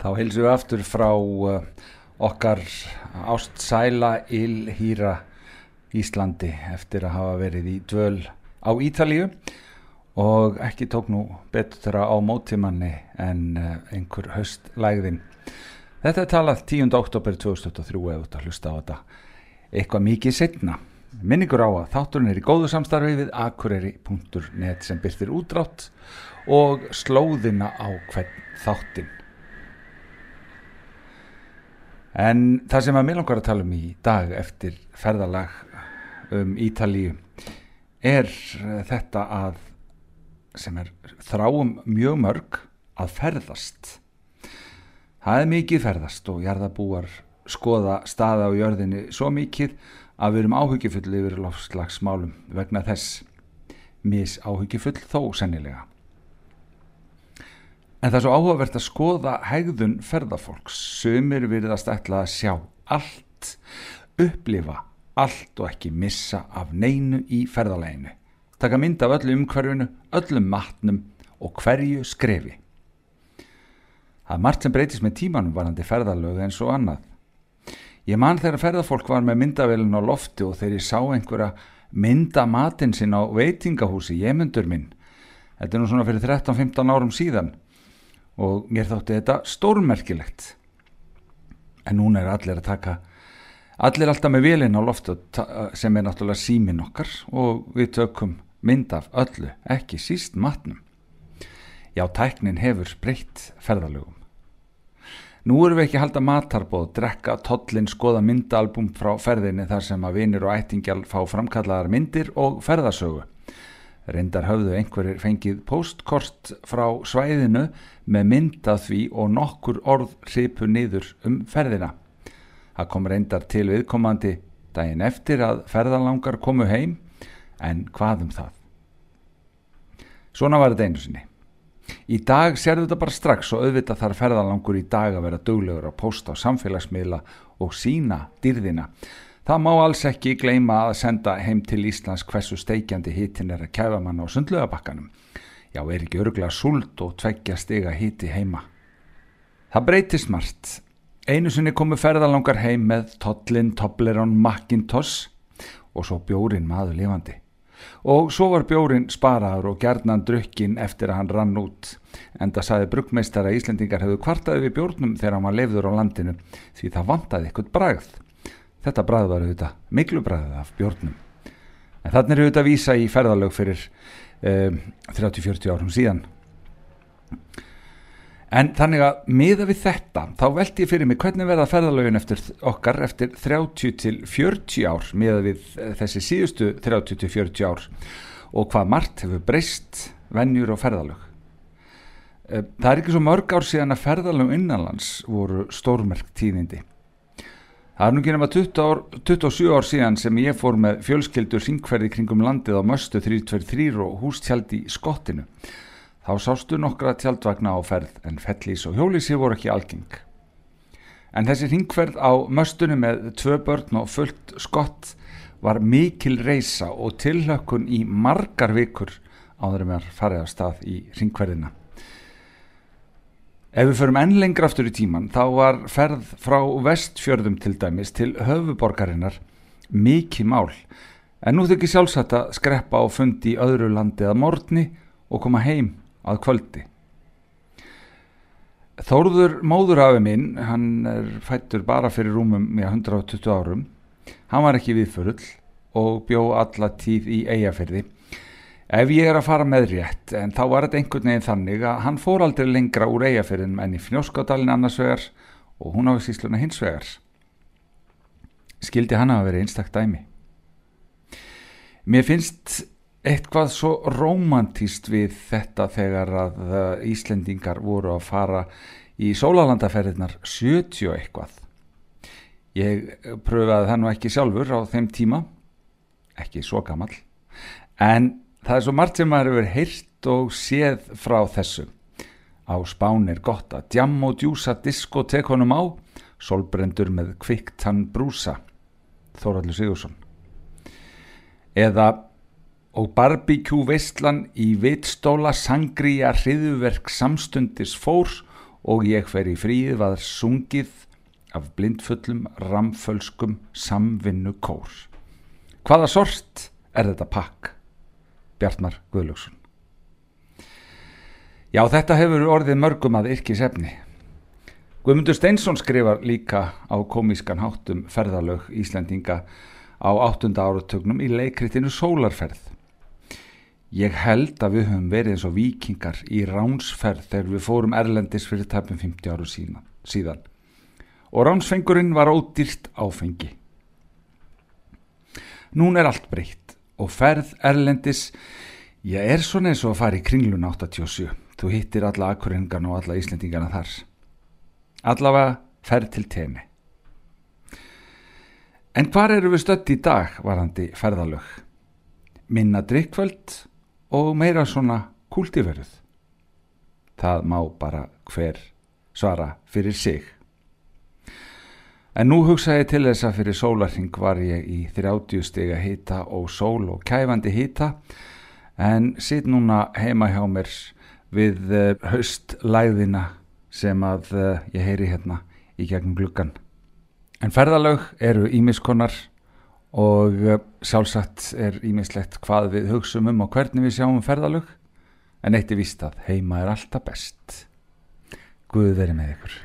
Þá heilsum við aftur frá uh, okkar ástsæla Ilhýra Íslandi eftir að hafa verið í dvöl á Ítalíu og ekki tók nú betur á mótimanni en uh, einhver höstlægðin. Þetta er talað 10. oktober 2023 eða út að hlusta á þetta eitthvað mikið setna. Minningur á að þátturinn er í góðu samstarfi við akureyri.net sem byrðir útrátt og slóðina á hvern þáttin. En það sem að mér langar að tala um í dag eftir ferðalag um Ítalíu er þetta að sem er þráum mjög mörg að ferðast. Það er mikið ferðast og jarðabúar skoða staða á jörðinni svo mikið að við erum áhyggjufull yfir lofslagsmálum vegna þess mis áhyggjufull þó sennilega. En það er svo áhugavert að skoða hegðun ferðafólks, sumir virðast ætla að sjá allt, upplifa allt og ekki missa af neinu í ferðaleginu. Taka mynd af öllu umhverfinu, öllum matnum og hverju skrefi. Það er margt sem breytist með tímanum varandi ferðalög eins og annað. Ég man þegar ferðafólk var með myndavélun á lofti og þegar ég sá einhverja mynda matinn sinn á veitingahúsi, ég myndur minn. Þetta er nú svona fyrir 13-15 árum síðan og mér þótti þetta stórmerkilegt. En núna er allir að taka allir alltaf með velin á loftu sem er náttúrulega símin okkar. Og við tökum mynd af öllu ekki síst matnum. Já, tæknin hefur breytt ferðalögum. Nú erum við ekki að halda matarbóð drekka, tollin, skoða myndaalbum frá ferðinni þar sem að vinir og ættingjal fá framkallaðar myndir og ferðasögu Reyndar höfðu einhverjir fengið postkort frá svæðinu með mynda því og nokkur orð hripu niður um ferðina. Það kom reyndar til viðkomandi daginn eftir að ferðalangar komu heim, en hvað um það? Svona var þetta einu sinni. Í dag serðu þetta bara strax og auðvitað þarf ferðalangur í dag að vera döglegur að posta á samfélagsmiðla og sína dýrðina. Það má alls ekki gleima að senda heim til Íslands hversu steikjandi hitin er að kæfa mann á sundlögabakkanum. Já, er ekki örglega sult og tveggja stiga hiti heima. Það breytist margt. Einu sinni komu ferðalangar heim með Tollin, Toblerone, Macintosh og svo bjórin maður lifandi. Og svo var bjórin sparaður og gerðnan drukkin eftir að hann rann út. Enda saði bruggmeistara Íslendingar hefðu kvartaði við bjórnum þegar hann var lefður á landinu því það vantaði eitthvað bragð. Þetta bræð var auðvitað miklu bræðið af bjórnum. En þannig er auðvitað að vísa í ferðalög fyrir um, 30-40 árum síðan. En þannig að miða við þetta, þá veldi ég fyrir mig hvernig verða ferðalögin eftir okkar eftir 30-40 ár, miða við þessi síðustu 30-40 ár og hvað margt hefur breyst vennjur og ferðalög. Það er ekki svo mörg ár síðan að ferðalög innanlands voru stórmerkt tíðindi. Það er nú ekki nema 20 ár, 27 ár síðan sem ég fór með fjölskyldur syngferði kringum landið á Möstu 323 og hústjaldi í skottinu. Þá sástu nokkra tjaldvagna á ferð en fellís og hjólísi voru ekki algeng. En þessi ringferð á Möstunni með tvö börn og fullt skott var mikil reysa og tilhökkun í margar vikur áður með að fara af stað í ringferðina. Ef við förum enn lengra aftur í tíman þá var ferð frá vestfjörðum til dæmis til höfuborgarinnar mikið mál en nú þykir sjálfsagt að skreppa á fundi í öðru landi að morgni og koma heim að kvöldi. Þóruður móðurafi minn, hann er fættur bara fyrir rúmum í 120 árum, hann var ekki viðförull og bjó alla tíð í eigafyrði Ef ég er að fara með rétt, en þá var þetta einhvern veginn þannig að hann fór aldrei lengra úr eigafyrðin enn í fnjóskádalinn annars vegar og hún á sísluna hins vegar. Skildi hann að vera einstakт dæmi. Mér finnst eitthvað svo romantíst við þetta þegar að Íslendingar voru að fara í sólalandaferðinar 70 eitthvað. Ég pröfaði það nú ekki sjálfur á þeim tíma, ekki svo gammal, en það er svo margt sem maður hefur heyrt og séð frá þessu á spán er gott að djam og djúsa diskotekonum á solbrendur með kviktan brúsa Þóraldur Sigursson eða og barbíkjú veistlan í vitstóla sangri að hriðuverk samstundis fór og ég fer í fríð var sungið af blindfullum, ramfölskum, samvinnu kór. Hvaða sort er þetta pakk? Bjartmar Guðlöksson. Já, þetta hefur orðið mörgum að yrki sefni. Guðmundur Steinsson skrifar líka á komískan háttum ferðalög Íslandinga á áttunda áratögnum í leikritinu Sólarferð. Ég held að við höfum verið eins og vikingar í ránsferð þegar við fórum Erlendis fyrir tæpum 50 áru síðan og ránsfengurinn var ódýrt áfengi. Nún er allt breytt og ferð Erlendis, ég er svona eins og að fara í kringlun 87, þú hittir alla akkuringan og alla íslendingana þar. Allavega ferð til temi. En hvar eru við stött í dag varandi ferðalög? Minna drikkvöld og meira svona kúltíferð. Það má bara hver svara fyrir sig. En nú hugsaði til þess að fyrir sólarring var ég í 30 stiga hita og sól og kæfandi hita en sitt núna heima hjá mér við haustlæðina sem að ég heyri hérna í gegnum gluggan. En ferðalög eru ímiskonar og sjálfsagt er ímislegt hvað við hugsaum um og hvernig við sjáum ferðalög en eitt er víst að heima er alltaf best. Guð verið með ykkur.